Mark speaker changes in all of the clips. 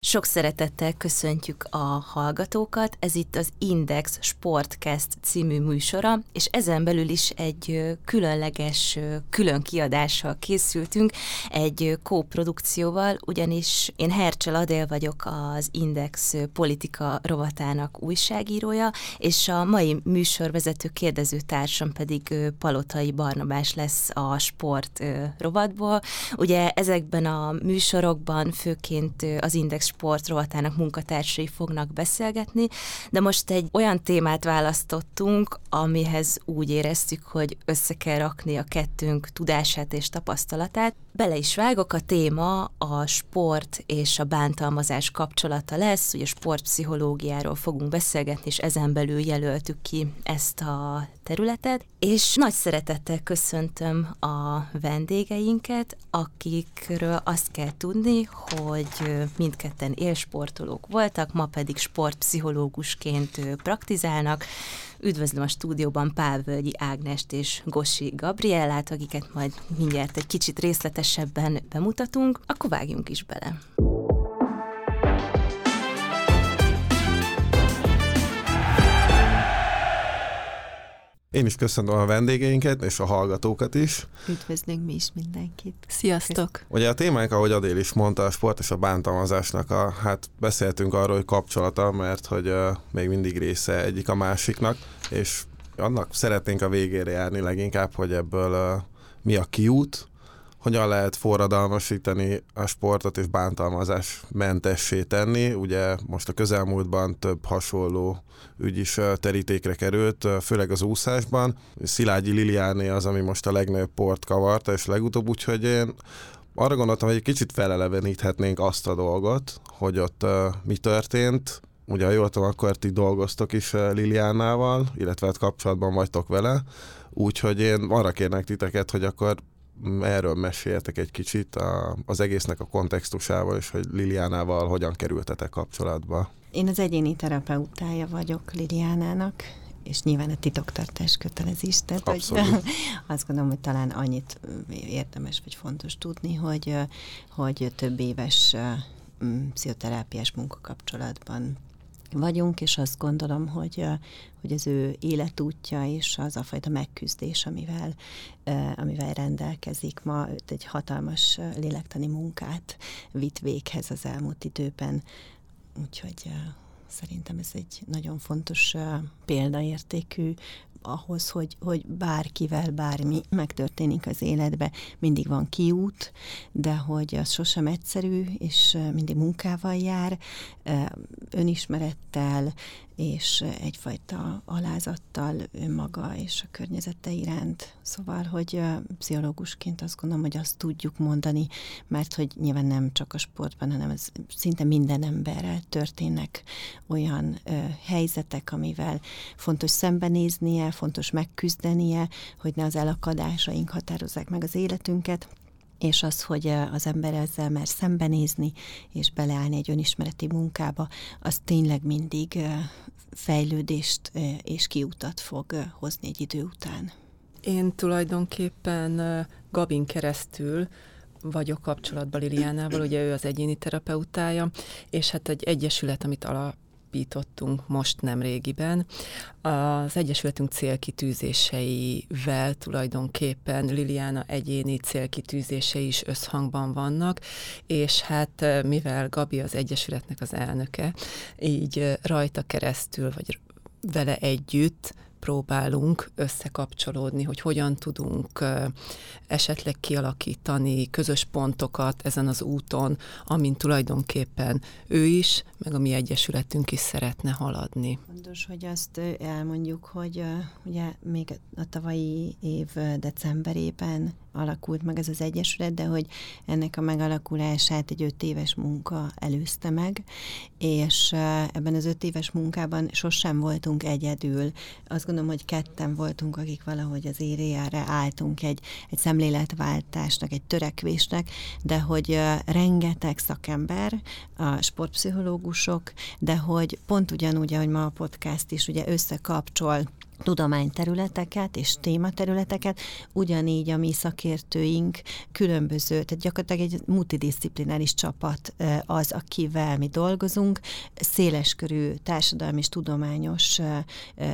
Speaker 1: Sok szeretettel köszöntjük a hallgatókat. Ez itt az Index Sportcast című műsora, és ezen belül is egy különleges, külön kiadással készültünk, egy kóprodukcióval, ugyanis én Hercsel Adél vagyok az Index politika rovatának újságírója, és a mai műsorvezető kérdezőtársam pedig Palotai Barnabás lesz a sport rovatból. Ugye ezekben a műsorokban főként az Index sport rovatának munkatársai fognak beszélgetni, de most egy olyan témát választottunk, amihez úgy éreztük, hogy össze kell rakni a kettőnk tudását és tapasztalatát. Bele is vágok, a téma a sport és a bántalmazás kapcsolata lesz, ugye sportpszichológiáról fogunk beszélgetni, és ezen belül jelöltük ki ezt a területet, és nagy szeretettel köszöntöm a vendégeinket, akikről azt kell tudni, hogy mindketten élsportolók voltak, ma pedig sportpszichológusként praktizálnak. Üdvözlöm a stúdióban Völgyi Ágnest és Gossi Gabriellát, akiket majd mindjárt egy kicsit részletesebben bemutatunk, akkor vágjunk is bele.
Speaker 2: Én is köszönöm a vendégeinket és a hallgatókat is.
Speaker 3: Üdvözlünk mi is mindenkit.
Speaker 1: Sziasztok!
Speaker 2: Ugye a témánk, ahogy Adél is mondta, a sport és a bántalmazásnak, a, hát beszéltünk arról, hogy kapcsolata, mert hogy uh, még mindig része egyik a másiknak, és annak szeretnénk a végére járni leginkább, hogy ebből uh, mi a kiút, hogyan lehet forradalmasítani a sportot és bántalmazás mentessé tenni. Ugye most a közelmúltban több hasonló ügy is terítékre került, főleg az úszásban. Szilágyi Liliáné az, ami most a legnagyobb port kavarta, és legutóbb, úgyhogy én arra gondoltam, hogy egy kicsit feleleveníthetnénk azt a dolgot, hogy ott uh, mi történt. Ugye, ha jól tudom, akkor ti dolgoztok is Liliánával, illetve hát kapcsolatban vagytok vele, úgyhogy én arra kérnek titeket, hogy akkor erről meséltek egy kicsit a, az egésznek a kontextusával, és hogy Liliánával hogyan kerültetek kapcsolatba.
Speaker 3: Én az egyéni terapeutája vagyok Liliánának, és nyilván a titoktartás kötelezés, tehát hogy azt gondolom, hogy talán annyit érdemes vagy fontos tudni, hogy, hogy több éves pszichoterápiás munkakapcsolatban vagyunk, és azt gondolom, hogy, hogy az ő életútja és az a fajta megküzdés, amivel, amivel rendelkezik ma, egy hatalmas lélektani munkát vitt véghez az elmúlt időben. Úgyhogy szerintem ez egy nagyon fontos példaértékű ahhoz, hogy, hogy bárkivel bármi megtörténik az életbe, mindig van kiút, de hogy az sosem egyszerű, és mindig munkával jár, önismerettel, és egyfajta alázattal önmaga és a környezete iránt. Szóval, hogy pszichológusként azt gondolom, hogy azt tudjuk mondani, mert hogy nyilván nem csak a sportban, hanem ez szinte minden emberrel történnek olyan ö, helyzetek, amivel fontos szembenéznie, fontos megküzdenie, hogy ne az elakadásaink határozzák meg az életünket, és az, hogy az ember ezzel mer szembenézni, és beleállni egy önismereti munkába, az tényleg mindig fejlődést és kiutat fog hozni egy idő után.
Speaker 4: Én tulajdonképpen Gabin keresztül vagyok kapcsolatban Liliánával, ugye ő az egyéni terapeutája, és hát egy egyesület, amit alap alapítottunk most nem régiben. Az Egyesületünk célkitűzéseivel tulajdonképpen Liliana egyéni célkitűzései is összhangban vannak, és hát mivel Gabi az Egyesületnek az elnöke, így rajta keresztül, vagy vele együtt próbálunk összekapcsolódni, hogy hogyan tudunk esetleg kialakítani közös pontokat ezen az úton, amin tulajdonképpen ő is, meg a mi egyesületünk is szeretne haladni.
Speaker 3: Fontos, hogy azt elmondjuk, hogy ugye még a tavalyi év decemberében alakult meg ez az egyesület, de hogy ennek a megalakulását egy öt éves munka előzte meg, és ebben az öt éves munkában sosem voltunk egyedül. Azt gondolom, hogy ketten voltunk, akik valahogy az éréjára álltunk egy, egy szemléletváltásnak, egy törekvésnek, de hogy rengeteg szakember, a sportpszichológusok, de hogy pont ugyanúgy, ahogy ma a podcast is ugye összekapcsol tudományterületeket és tématerületeket, ugyanígy a mi szakértőink különböző, tehát gyakorlatilag egy multidisziplináris csapat az, akivel mi dolgozunk, széleskörű társadalmi és tudományos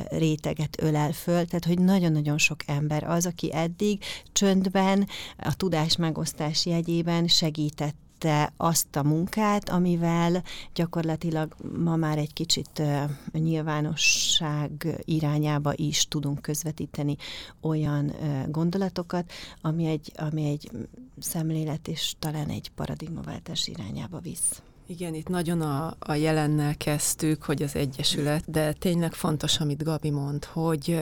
Speaker 3: réteget ölel föl, tehát hogy nagyon-nagyon sok ember az, aki eddig csöndben a tudás megosztás jegyében segített végezte azt a munkát, amivel gyakorlatilag ma már egy kicsit nyilvánosság irányába is tudunk közvetíteni olyan gondolatokat, ami egy, ami egy szemlélet és talán egy paradigmaváltás irányába visz.
Speaker 4: Igen, itt nagyon a, a jelennel kezdtük, hogy az Egyesület, de tényleg fontos, amit Gabi mond, hogy,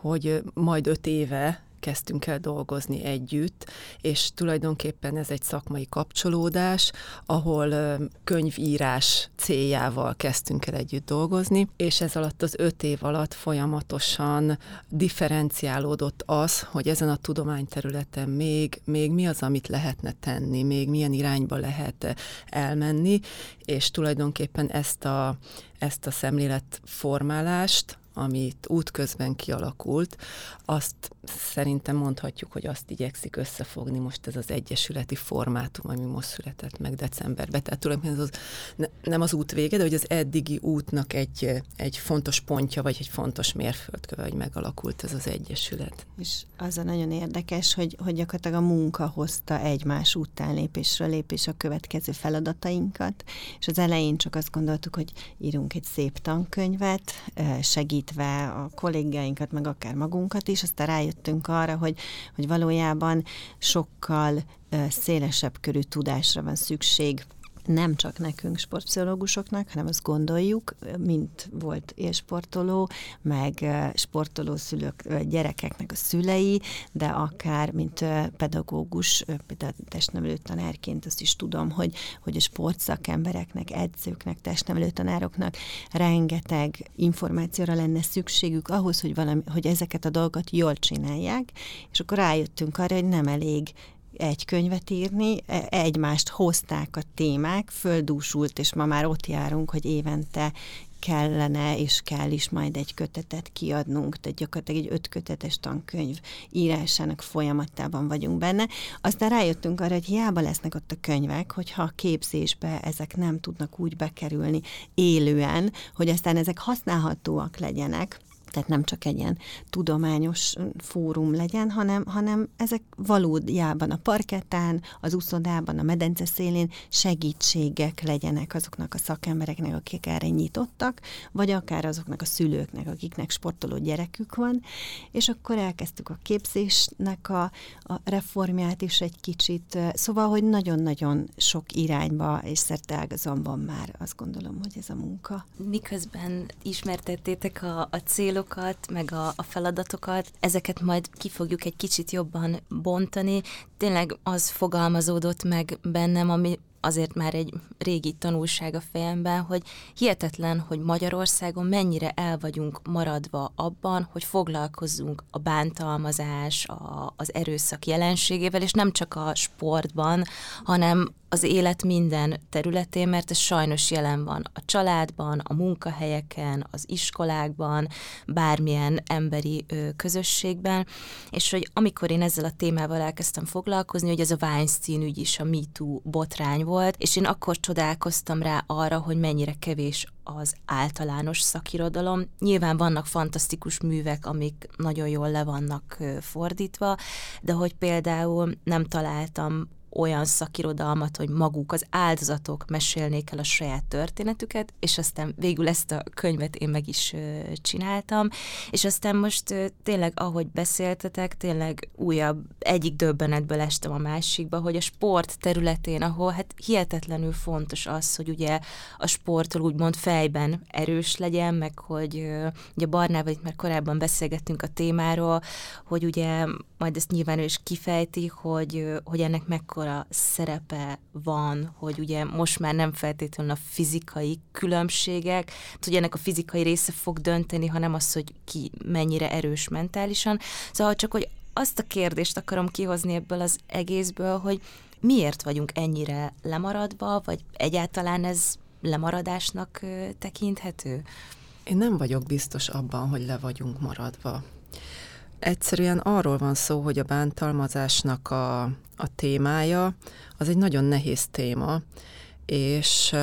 Speaker 4: hogy majd öt éve kezdtünk el dolgozni együtt, és tulajdonképpen ez egy szakmai kapcsolódás, ahol könyvírás céljával kezdtünk el együtt dolgozni, és ez alatt az öt év alatt folyamatosan differenciálódott az, hogy ezen a tudományterületen még, még mi az, amit lehetne tenni, még milyen irányba lehet elmenni, és tulajdonképpen ezt a, ezt a szemléletformálást amit útközben kialakult, azt szerintem mondhatjuk, hogy azt igyekszik összefogni most ez az egyesületi formátum, ami most született meg decemberben. Tehát tulajdonképpen ez az, ne, nem az út vége, de hogy az eddigi útnak egy, egy fontos pontja, vagy egy fontos mérföldköve, hogy megalakult ez az egyesület.
Speaker 3: És az a nagyon érdekes, hogy, hogy gyakorlatilag a munka hozta egymás után lépésről lépés a következő feladatainkat, és az elején csak azt gondoltuk, hogy írunk egy szép tankönyvet, segítve a kollégáinkat, meg akár magunkat is, aztán rájött rájöttünk arra, hogy, hogy valójában sokkal szélesebb körű tudásra van szükség nem csak nekünk sportpszichológusoknak, hanem azt gondoljuk, mint volt élsportoló, meg sportoló szülők, gyerekeknek a szülei, de akár, mint pedagógus, például testnevelő tanárként azt is tudom, hogy, hogy a sportszakembereknek, edzőknek, testnevelő tanároknak rengeteg információra lenne szükségük ahhoz, hogy, valami, hogy ezeket a dolgokat jól csinálják, és akkor rájöttünk arra, hogy nem elég egy könyvet írni, e, egymást hozták a témák, földúsult, és ma már ott járunk, hogy évente kellene és kell is majd egy kötetet kiadnunk, tehát gyakorlatilag egy ötkötetes tankönyv írásának folyamatában vagyunk benne. Aztán rájöttünk arra, hogy hiába lesznek ott a könyvek, hogyha a képzésbe ezek nem tudnak úgy bekerülni élően, hogy aztán ezek használhatóak legyenek, tehát nem csak egy ilyen tudományos fórum legyen, hanem, hanem ezek valójában a parkettán, az úszodában, a medence szélén segítségek legyenek azoknak a szakembereknek, akik erre nyitottak, vagy akár azoknak a szülőknek, akiknek sportoló gyerekük van, és akkor elkezdtük a képzésnek a, a reformját is egy kicsit, szóval, hogy nagyon-nagyon sok irányba és szerteágazomban már azt gondolom, hogy ez a munka.
Speaker 1: Miközben ismertettétek a, a célok, célokat, meg a, a feladatokat, ezeket majd ki fogjuk egy kicsit jobban bontani. Tényleg az fogalmazódott meg bennem, ami azért már egy régi tanulság a fejemben, hogy hihetetlen, hogy Magyarországon mennyire el vagyunk maradva abban, hogy foglalkozzunk a bántalmazás, a, az erőszak jelenségével, és nem csak a sportban, hanem az élet minden területén, mert ez sajnos jelen van a családban, a munkahelyeken, az iskolákban, bármilyen emberi ö, közösségben, és hogy amikor én ezzel a témával elkezdtem foglalkozni, hogy ez a Weinstein ügy is a MeToo botrány volt, és én akkor csodálkoztam rá arra, hogy mennyire kevés az általános szakirodalom. Nyilván vannak fantasztikus művek, amik nagyon jól le vannak fordítva, de hogy például nem találtam olyan szakirodalmat, hogy maguk az áldozatok mesélnék el a saját történetüket, és aztán végül ezt a könyvet én meg is csináltam, és aztán most tényleg, ahogy beszéltetek, tényleg újabb, egyik döbbenetből estem a másikba, hogy a sport területén, ahol hát hihetetlenül fontos az, hogy ugye a sporttól úgymond fejben erős legyen, meg hogy ugye Barnával itt már korábban beszélgettünk a témáról, hogy ugye majd ezt nyilván ő is kifejti, hogy, hogy ennek mekkora szerepe van, hogy ugye most már nem feltétlenül a fizikai különbségek, hogy ennek a fizikai része fog dönteni, hanem az, hogy ki mennyire erős mentálisan. Szóval csak, hogy azt a kérdést akarom kihozni ebből az egészből, hogy miért vagyunk ennyire lemaradva, vagy egyáltalán ez lemaradásnak tekinthető?
Speaker 4: Én nem vagyok biztos abban, hogy le vagyunk maradva. Egyszerűen arról van szó, hogy a bántalmazásnak a, a témája az egy nagyon nehéz téma, és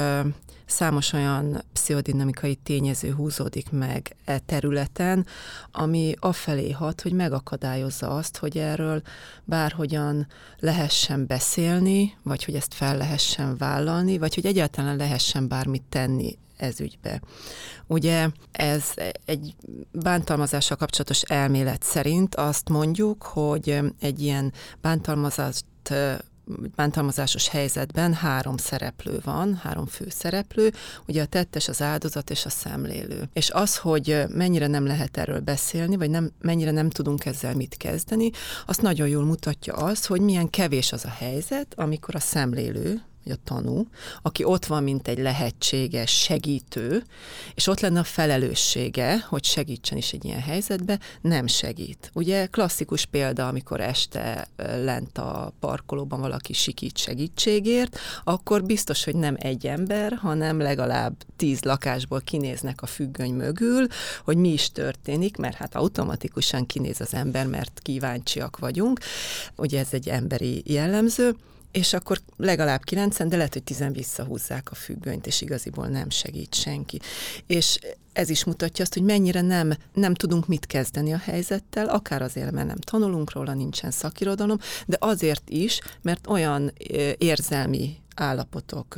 Speaker 4: számos olyan pszichodinamikai tényező húzódik meg e területen, ami afelé hat, hogy megakadályozza azt, hogy erről bárhogyan lehessen beszélni, vagy hogy ezt fel lehessen vállalni, vagy hogy egyáltalán lehessen bármit tenni ez ügybe. Ugye ez egy bántalmazással kapcsolatos elmélet szerint azt mondjuk, hogy egy ilyen bántalmazást bántalmazásos helyzetben három szereplő van, három fő szereplő, ugye a tettes, az áldozat és a szemlélő. És az, hogy mennyire nem lehet erről beszélni, vagy nem, mennyire nem tudunk ezzel mit kezdeni, azt nagyon jól mutatja az, hogy milyen kevés az a helyzet, amikor a szemlélő, a tanú, aki ott van, mint egy lehetséges segítő, és ott lenne a felelőssége, hogy segítsen is egy ilyen helyzetbe, nem segít. Ugye klasszikus példa, amikor este lent a parkolóban valaki sikít segítségért, akkor biztos, hogy nem egy ember, hanem legalább tíz lakásból kinéznek a függöny mögül, hogy mi is történik, mert hát automatikusan kinéz az ember, mert kíváncsiak vagyunk. Ugye ez egy emberi jellemző, és akkor legalább kilencen, de lehet, hogy tizen visszahúzzák a függönyt, és igaziból nem segít senki. És ez is mutatja azt, hogy mennyire nem, nem tudunk mit kezdeni a helyzettel, akár azért, mert nem tanulunk róla, nincsen szakirodalom, de azért is, mert olyan érzelmi állapotok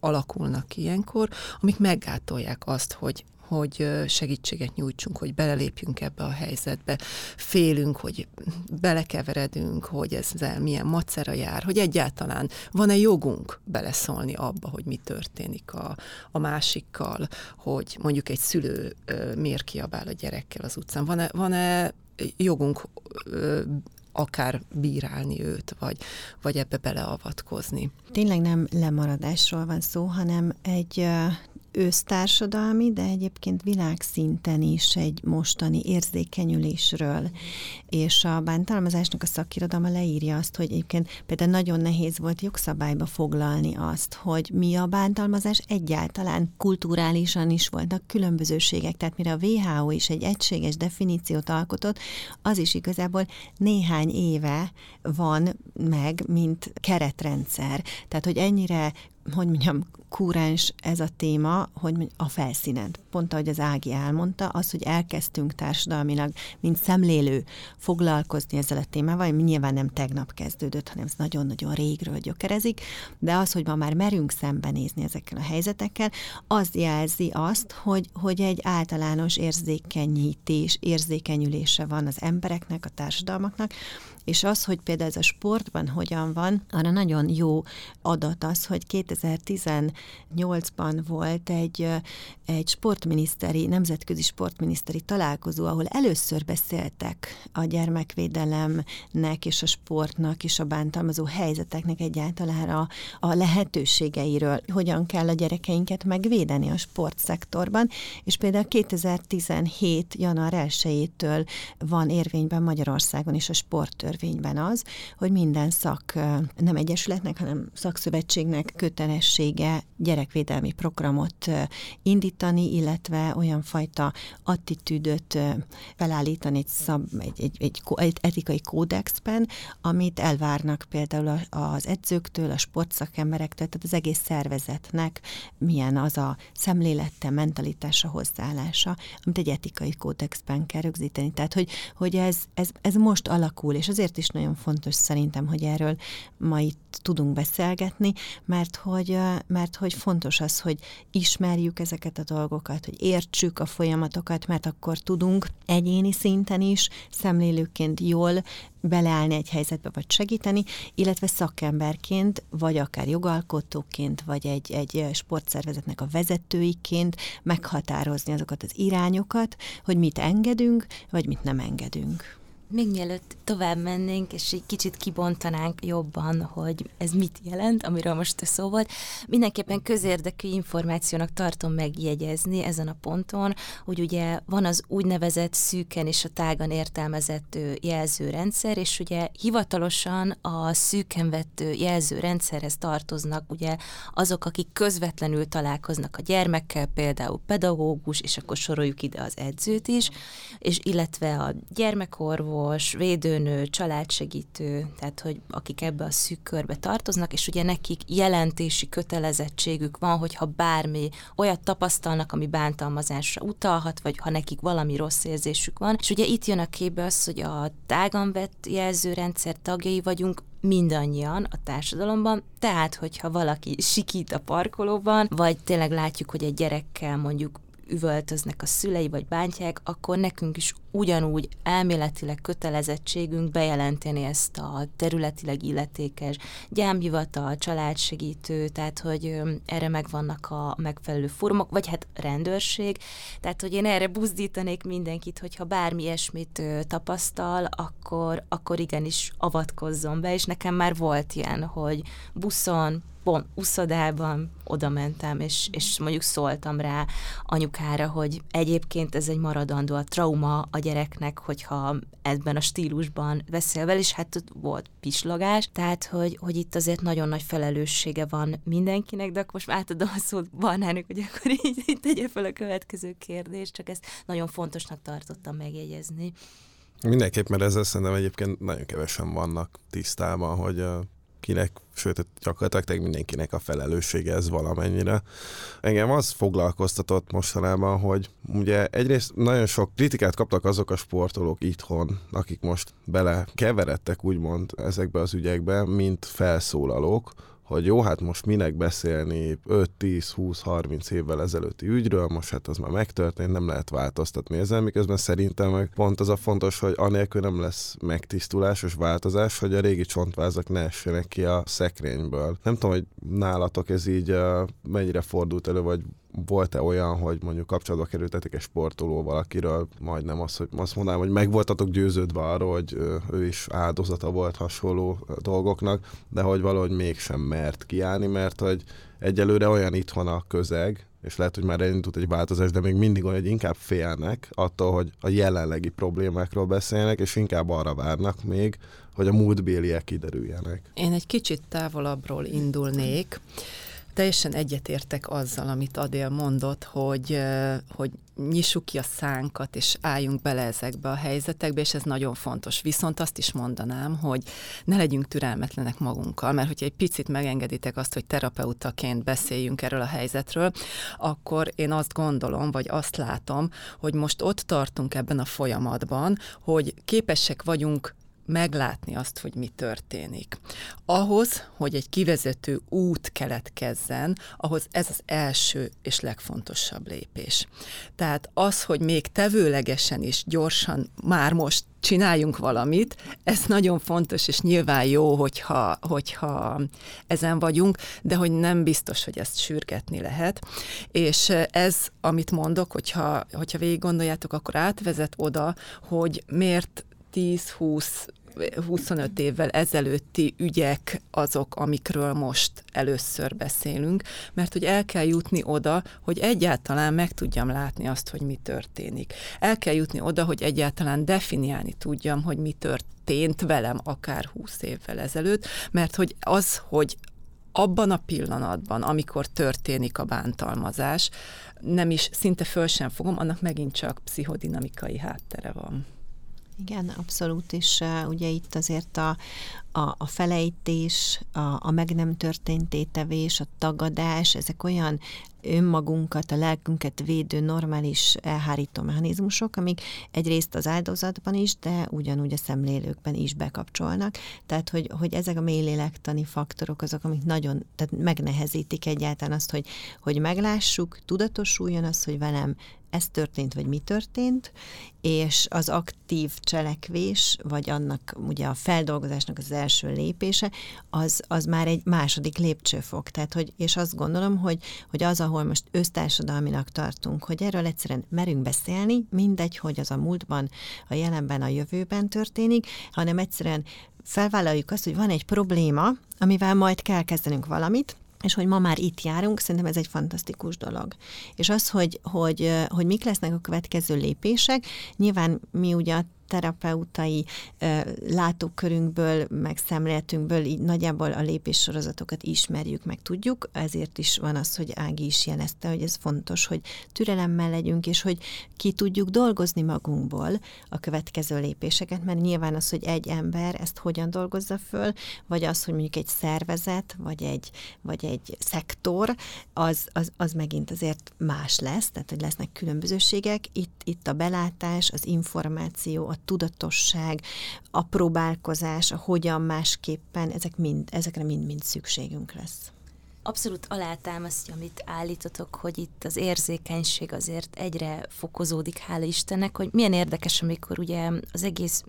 Speaker 4: alakulnak ilyenkor, amik meggátolják azt, hogy hogy segítséget nyújtsunk, hogy belelépjünk ebbe a helyzetbe. Félünk, hogy belekeveredünk, hogy ezzel milyen macera jár, hogy egyáltalán van-e jogunk beleszólni abba, hogy mi történik a, a másikkal, hogy mondjuk egy szülő miért kiabál a gyerekkel az utcán. Van-e, van-e jogunk akár bírálni őt, vagy, vagy ebbe beleavatkozni.
Speaker 3: Tényleg nem lemaradásról van szó, hanem egy ősztársadalmi, de egyébként világszinten is egy mostani érzékenyülésről. És a bántalmazásnak a szakirodalma leírja azt, hogy egyébként például nagyon nehéz volt jogszabályba foglalni azt, hogy mi a bántalmazás egyáltalán kulturálisan is voltak különbözőségek. Tehát mire a WHO is egy egységes definíciót alkotott, az is igazából néhány éve van meg, mint keretrendszer. Tehát, hogy ennyire hogy mondjam, kúrens ez a téma, hogy a felszínen. Pont ahogy az Ági elmondta, az, hogy elkezdtünk társadalmilag, mint szemlélő foglalkozni ezzel a témával, ami nyilván nem tegnap kezdődött, hanem ez nagyon-nagyon régről gyökerezik, de az, hogy ma már merünk szembenézni ezekkel a helyzetekkel, az jelzi azt, hogy, hogy egy általános érzékenyítés, érzékenyülése van az embereknek, a társadalmaknak, és az, hogy például ez a sportban hogyan van, arra nagyon jó adat az, hogy 2018-ban volt egy, egy sportminiszteri, nemzetközi sportminiszteri találkozó, ahol először beszéltek a gyermekvédelemnek és a sportnak és a bántalmazó helyzeteknek egyáltalán a, a lehetőségeiről, hogyan kell a gyerekeinket megvédeni a sportszektorban, és például 2017. január 1-től van érvényben Magyarországon is a sporttörvény törvényben az, hogy minden szak, nem egyesületnek, hanem szakszövetségnek kötelessége gyerekvédelmi programot indítani, illetve olyan fajta attitűdöt felállítani egy, szab, egy, egy, egy, egy etikai kódexben, amit elvárnak például az edzőktől, a sportszakemberektől, tehát az egész szervezetnek milyen az a szemlélette, mentalitása, hozzáállása, amit egy etikai kódexben kell rögzíteni. Tehát, hogy, hogy ez, ez, ez most alakul, és azért is nagyon fontos szerintem, hogy erről ma itt tudunk beszélgetni, mert hogy, mert hogy fontos az, hogy ismerjük ezeket a dolgokat, hogy értsük a folyamatokat, mert akkor tudunk egyéni szinten is szemlélőként jól beleállni egy helyzetbe, vagy segíteni, illetve szakemberként, vagy akár jogalkotóként, vagy egy, egy sportszervezetnek a vezetőiként meghatározni azokat az irányokat, hogy mit engedünk, vagy mit nem engedünk.
Speaker 1: Még mielőtt tovább mennénk, és egy kicsit kibontanánk jobban, hogy ez mit jelent, amiről most szó volt, mindenképpen közérdekű információnak tartom megjegyezni ezen a ponton, hogy ugye van az úgynevezett szűken és a tágan értelmezett jelzőrendszer, és ugye hivatalosan a szűken vett jelzőrendszerhez tartoznak ugye azok, akik közvetlenül találkoznak a gyermekkel, például pedagógus, és akkor soroljuk ide az edzőt is, és illetve a gyermekorvos, orvos, védőnő, családsegítő, tehát hogy akik ebbe a szűk körbe tartoznak, és ugye nekik jelentési kötelezettségük van, hogyha bármi olyat tapasztalnak, ami bántalmazásra utalhat, vagy ha nekik valami rossz érzésük van. És ugye itt jön a képbe az, hogy a tágan vett jelzőrendszer tagjai vagyunk, mindannyian a társadalomban, tehát hogyha valaki sikít a parkolóban, vagy tényleg látjuk, hogy egy gyerekkel mondjuk üvöltöznek a szülei vagy bántják, akkor nekünk is ugyanúgy elméletileg kötelezettségünk bejelenteni ezt a területileg illetékes gyámhivatal, családsegítő, tehát hogy erre megvannak a megfelelő formok, vagy hát rendőrség, tehát hogy én erre buzdítanék mindenkit, hogyha bármi ilyesmit tapasztal, akkor, akkor igenis avatkozzon be, és nekem már volt ilyen, hogy buszon, pont uszodában oda mentem, és, és mondjuk szóltam rá anyukára, hogy egyébként ez egy maradandó a trauma a gyereknek, hogyha ebben a stílusban beszél vele, és hát volt pislogás, tehát hogy, hogy itt azért nagyon nagy felelőssége van mindenkinek, de akkor most átadom a szót Barnának, hogy akkor így, így tegye fel a következő kérdést, csak ezt nagyon fontosnak tartottam megjegyezni.
Speaker 2: Mindenképp, mert ezzel szerintem egyébként nagyon kevesen vannak tisztában, hogy kinek, sőt, gyakorlatilag mindenkinek a felelőssége ez valamennyire. Engem az foglalkoztatott mostanában, hogy ugye egyrészt nagyon sok kritikát kaptak azok a sportolók itthon, akik most bele keveredtek úgymond ezekbe az ügyekbe, mint felszólalók, hogy jó, hát most minek beszélni 5-10-20-30 évvel ezelőtti ügyről, most hát az már megtörtént, nem lehet változtatni ezzel, miközben szerintem meg pont az a fontos, hogy anélkül nem lesz megtisztulásos változás, hogy a régi csontvázak ne essenek ki a szekrényből. Nem tudom, hogy nálatok ez így mennyire fordult elő, vagy volt-e olyan, hogy mondjuk kapcsolatba kerültetek egy sportolóval, akiről majdnem azt, hogy azt mondanám, hogy meg voltatok győződve arról, hogy ő is áldozata volt hasonló dolgoknak, de hogy valahogy mégsem mert kiállni, mert hogy egyelőre olyan itthon a közeg, és lehet, hogy már elindult egy változás, de még mindig olyan, hogy inkább félnek attól, hogy a jelenlegi problémákról beszélnek, és inkább arra várnak még, hogy a múltbéliek kiderüljenek.
Speaker 4: Én egy kicsit távolabbról indulnék teljesen egyetértek azzal, amit Adél mondott, hogy, hogy nyissuk ki a szánkat, és álljunk bele ezekbe a helyzetekbe, és ez nagyon fontos. Viszont azt is mondanám, hogy ne legyünk türelmetlenek magunkkal, mert hogyha egy picit megengeditek azt, hogy terapeutaként beszéljünk erről a helyzetről, akkor én azt gondolom, vagy azt látom, hogy most ott tartunk ebben a folyamatban, hogy képesek vagyunk meglátni azt, hogy mi történik. Ahhoz, hogy egy kivezető út keletkezzen, ahhoz ez az első és legfontosabb lépés. Tehát az, hogy még tevőlegesen is gyorsan már most csináljunk valamit, ez nagyon fontos, és nyilván jó, hogyha, hogyha ezen vagyunk, de hogy nem biztos, hogy ezt sürgetni lehet. És ez, amit mondok, hogyha, hogyha végig gondoljátok, akkor átvezet oda, hogy miért 10-20 25 évvel ezelőtti ügyek azok, amikről most először beszélünk, mert hogy el kell jutni oda, hogy egyáltalán meg tudjam látni azt, hogy mi történik. El kell jutni oda, hogy egyáltalán definiálni tudjam, hogy mi történt velem akár 20 évvel ezelőtt, mert hogy az, hogy abban a pillanatban, amikor történik a bántalmazás, nem is szinte föl sem fogom, annak megint csak pszichodinamikai háttere van.
Speaker 3: Igen, abszolút, és uh, ugye itt azért a, a, a felejtés, a, a meg nem történt tétevés, a tagadás, ezek olyan önmagunkat, a lelkünket védő normális elhárító mechanizmusok, amik egyrészt az áldozatban is, de ugyanúgy a szemlélőkben is bekapcsolnak. Tehát, hogy, hogy ezek a mélylélektani faktorok azok, amik nagyon tehát megnehezítik egyáltalán azt, hogy, hogy meglássuk, tudatosuljon az, hogy velem ez történt, vagy mi történt, és az aktív cselekvés, vagy annak ugye a feldolgozásnak az első lépése, az, az már egy második lépcsőfok. Tehát, hogy, és azt gondolom, hogy, hogy az, ahol most össztársadalminak tartunk, hogy erről egyszerűen merünk beszélni, mindegy, hogy az a múltban, a jelenben, a jövőben történik, hanem egyszerűen felvállaljuk azt, hogy van egy probléma, amivel majd kell kezdenünk valamit, és hogy ma már itt járunk, szerintem ez egy fantasztikus dolog. És az, hogy, hogy, hogy mik lesznek a következő lépések, nyilván mi ugye a terapeutai látókörünkből, meg szemléletünkből így nagyjából a lépéssorozatokat ismerjük, meg tudjuk, ezért is van az, hogy Ági is jelezte, hogy ez fontos, hogy türelemmel legyünk, és hogy ki tudjuk dolgozni magunkból a következő lépéseket, mert nyilván az, hogy egy ember ezt hogyan dolgozza föl, vagy az, hogy mondjuk egy szervezet, vagy egy, vagy egy szektor, az, az, az megint azért más lesz, tehát hogy lesznek különbözőségek. Itt, itt a belátás, az információ, a tudatosság, a próbálkozás, a hogyan másképpen, ezek mind, ezekre mind-mind szükségünk lesz.
Speaker 1: Abszolút alátámasztja, amit állítotok, hogy itt az érzékenység azért egyre fokozódik, hála Istennek, hogy milyen érdekes, amikor ugye az egész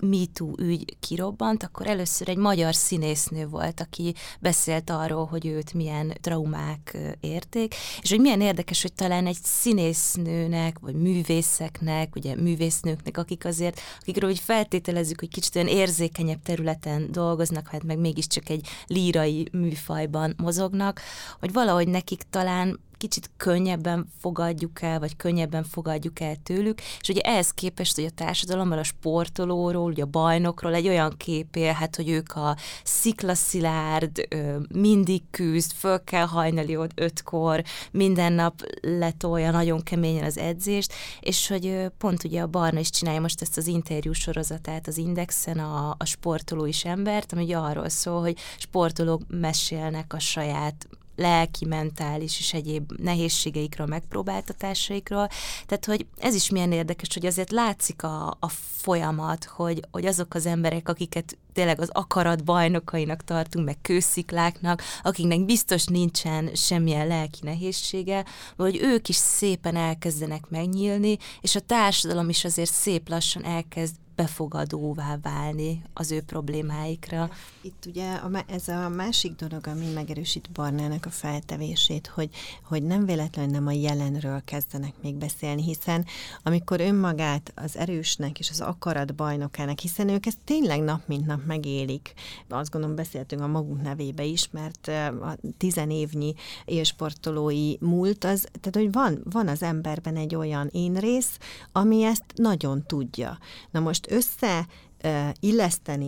Speaker 1: MeToo ügy kirobbant, akkor először egy magyar színésznő volt, aki beszélt arról, hogy őt milyen traumák érték, és hogy milyen érdekes, hogy talán egy színésznőnek, vagy művészeknek, ugye művésznőknek, akik azért, akikről úgy feltételezzük, hogy kicsit olyan érzékenyebb területen dolgoznak, hát meg mégiscsak egy lírai műfajban mozognak, hogy valahogy nekik talán kicsit könnyebben fogadjuk el, vagy könnyebben fogadjuk el tőlük, és ugye ehhez képest, hogy a társadalomban a sportolóról, ugye a bajnokról egy olyan kép él, hát, hogy ők a sziklaszilárd, mindig küzd, föl kell hajnali ott ötkor, minden nap letolja nagyon keményen az edzést, és hogy pont ugye a Barna is csinálja most ezt az interjú sorozatát az Indexen, a, a sportoló is embert, ami ugye arról szól, hogy sportolók mesélnek a saját lelki, mentális és egyéb nehézségeikről, megpróbáltatásaikról. Tehát, hogy ez is milyen érdekes, hogy azért látszik a, a folyamat, hogy, hogy azok az emberek, akiket tényleg az akarat bajnokainak tartunk, meg kőszikláknak, akiknek biztos nincsen semmilyen lelki nehézsége, vagy ők is szépen elkezdenek megnyílni, és a társadalom is azért szép lassan elkezd befogadóvá válni az ő problémáikra.
Speaker 3: Itt ugye a, ez a másik dolog, ami megerősít Barnának a feltevését, hogy, hogy nem véletlenül nem a jelenről kezdenek még beszélni, hiszen amikor önmagát az erősnek és az akarat bajnokának, hiszen ők ezt tényleg nap mint nap megélik. Azt gondolom beszéltünk a magunk nevébe is, mert a tizenévnyi élsportolói múlt, az, tehát hogy van, van az emberben egy olyan én rész, ami ezt nagyon tudja. Na most össze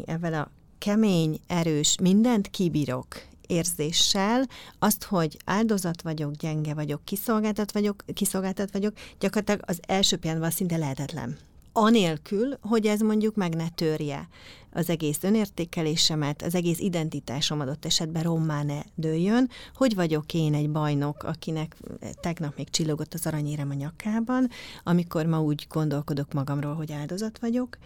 Speaker 3: ezzel a kemény, erős, mindent kibírok érzéssel, azt, hogy áldozat vagyok, gyenge vagyok, kiszolgáltat vagyok, kiszolgáltat vagyok, gyakorlatilag az első pillanatban szinte lehetetlen anélkül, hogy ez mondjuk meg ne törje az egész önértékelésemet, az egész identitásom adott esetben rommá ne dőljön, hogy vagyok én egy bajnok, akinek tegnap még csillogott az aranyérem a nyakában, amikor ma úgy gondolkodok magamról, hogy áldozat vagyok,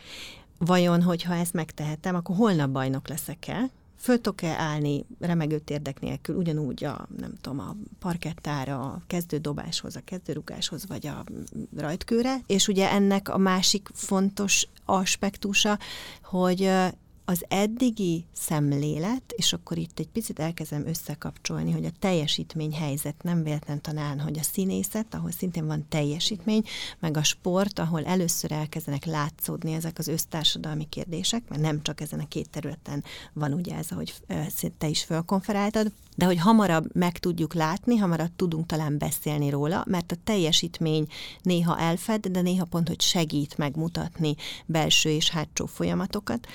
Speaker 3: vajon, hogyha ezt megtehetem, akkor holnap bajnok leszek-e, föl tudok-e állni remegő térdek nélkül, ugyanúgy a, nem tudom, a parkettára, a kezdődobáshoz, a kezdőrugáshoz, vagy a rajtkőre, és ugye ennek a másik fontos aspektusa, hogy az eddigi szemlélet, és akkor itt egy picit elkezdem összekapcsolni, hogy a teljesítmény helyzet. Nem véletlen talán, hogy a színészet, ahol szintén van teljesítmény, meg a sport, ahol először elkezdenek látszódni ezek az össztársadalmi kérdések, mert nem csak ezen a két területen van ugye ez, ahogy te is fölkonferáltad, de hogy hamarabb meg tudjuk látni, hamarabb tudunk talán beszélni róla, mert a teljesítmény néha elfed, de néha pont, hogy segít megmutatni belső és hátsó folyamatokat,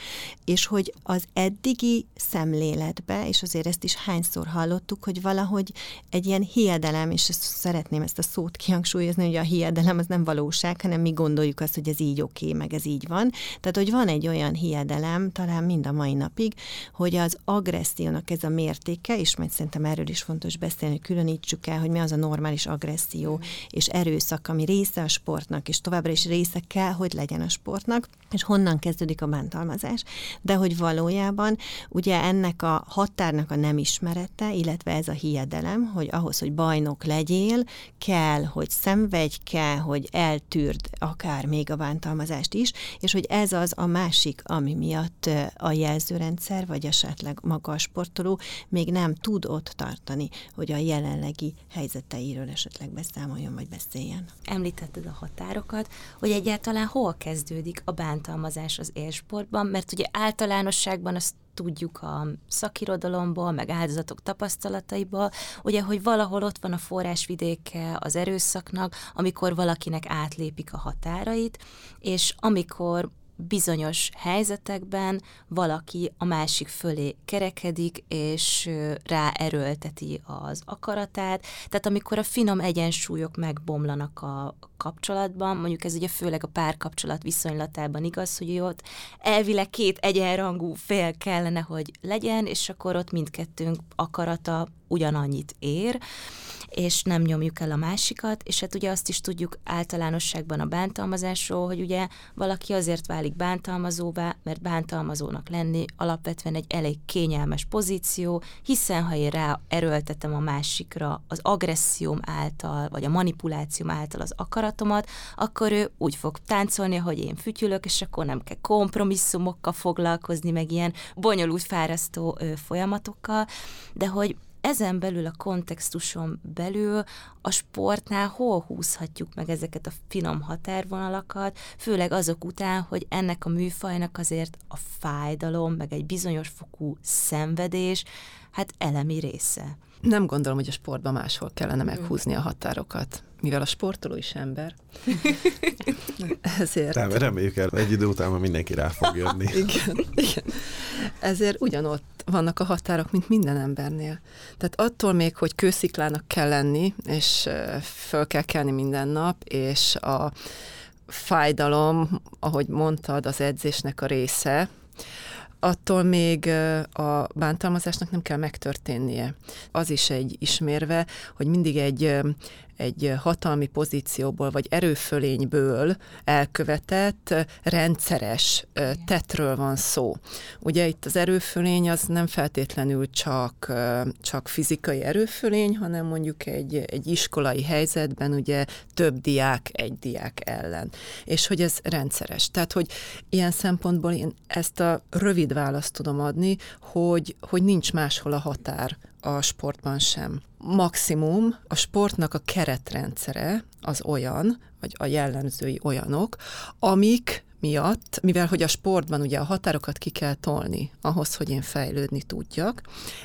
Speaker 3: és hogy az eddigi szemléletbe, és azért ezt is hányszor hallottuk, hogy valahogy egy ilyen hiedelem, és ezt szeretném ezt a szót kihangsúlyozni, hogy a hiedelem az nem valóság, hanem mi gondoljuk azt, hogy ez így oké, okay, meg ez így van. Tehát, hogy van egy olyan hiedelem, talán mind a mai napig, hogy az agressziónak ez a mértéke, és majd szerintem erről is fontos beszélni, hogy különítsük el, hogy mi az a normális agresszió és erőszak, ami része a sportnak, és továbbra is része kell, hogy legyen a sportnak, és honnan kezdődik a bántalmazás, de hogy valójában ugye ennek a határnak a nem ismerete, illetve ez a hiedelem, hogy ahhoz, hogy bajnok legyél, kell, hogy szenvedj, kell, hogy eltűrd akár még a bántalmazást is, és hogy ez az a másik, ami miatt a jelzőrendszer, vagy esetleg maga a sportoló még nem tud ott tartani, hogy a jelenlegi helyzeteiről esetleg beszámoljon, vagy beszéljen.
Speaker 1: Említetted a határokat, hogy egyáltalán hol kezdődik a bántalmazás az élsportban, mert ugye általánosságban azt tudjuk a szakirodalomból, meg áldozatok tapasztalataiból, ugye, hogy valahol ott van a forrásvidéke az erőszaknak, amikor valakinek átlépik a határait, és amikor bizonyos helyzetekben valaki a másik fölé kerekedik, és ráerőlteti az akaratát. Tehát amikor a finom egyensúlyok megbomlanak a kapcsolatban, mondjuk ez ugye főleg a párkapcsolat viszonylatában igaz, hogy ott elvileg két egyenrangú fél kellene, hogy legyen, és akkor ott mindkettőnk akarata ugyanannyit ér, és nem nyomjuk el a másikat, és hát ugye azt is tudjuk általánosságban a bántalmazásról, hogy ugye valaki azért válik bántalmazóvá, mert bántalmazónak lenni alapvetően egy elég kényelmes pozíció, hiszen ha én rá erőltetem a másikra az agresszióm által, vagy a manipulációm által az akaratomat, akkor ő úgy fog táncolni, hogy én fütyülök, és akkor nem kell kompromisszumokkal foglalkozni, meg ilyen bonyolult, fárasztó ö, folyamatokkal, de hogy ezen belül a kontextuson belül a sportnál hol húzhatjuk meg ezeket a finom határvonalakat, főleg azok után, hogy ennek a műfajnak azért a fájdalom, meg egy bizonyos fokú szenvedés, hát elemi része.
Speaker 4: Nem gondolom, hogy a sportban máshol kellene meghúzni a határokat, mivel a sportoló is ember.
Speaker 2: Ezért... Nem, reméljük el, egy idő után mindenki rá fog jönni.
Speaker 4: igen, igen. Ezért ugyanott vannak a határok, mint minden embernél. Tehát attól még, hogy kősziklának kell lenni, és föl kell kelni minden nap, és a fájdalom, ahogy mondtad, az edzésnek a része, attól még a bántalmazásnak nem kell megtörténnie. Az is egy ismérve, hogy mindig egy egy hatalmi pozícióból vagy erőfölényből elkövetett rendszeres tetről van szó. Ugye itt az erőfölény az nem feltétlenül csak, csak fizikai erőfölény, hanem mondjuk egy, egy iskolai helyzetben ugye több diák egy diák ellen. És hogy ez rendszeres. Tehát, hogy ilyen szempontból én ezt a rövid választ tudom adni, hogy, hogy nincs máshol a határ a sportban sem. Maximum a sportnak a keretrendszere az olyan, vagy a jellemzői olyanok, amik miatt, mivel hogy a sportban ugye a határokat ki kell tolni ahhoz, hogy én fejlődni tudjak,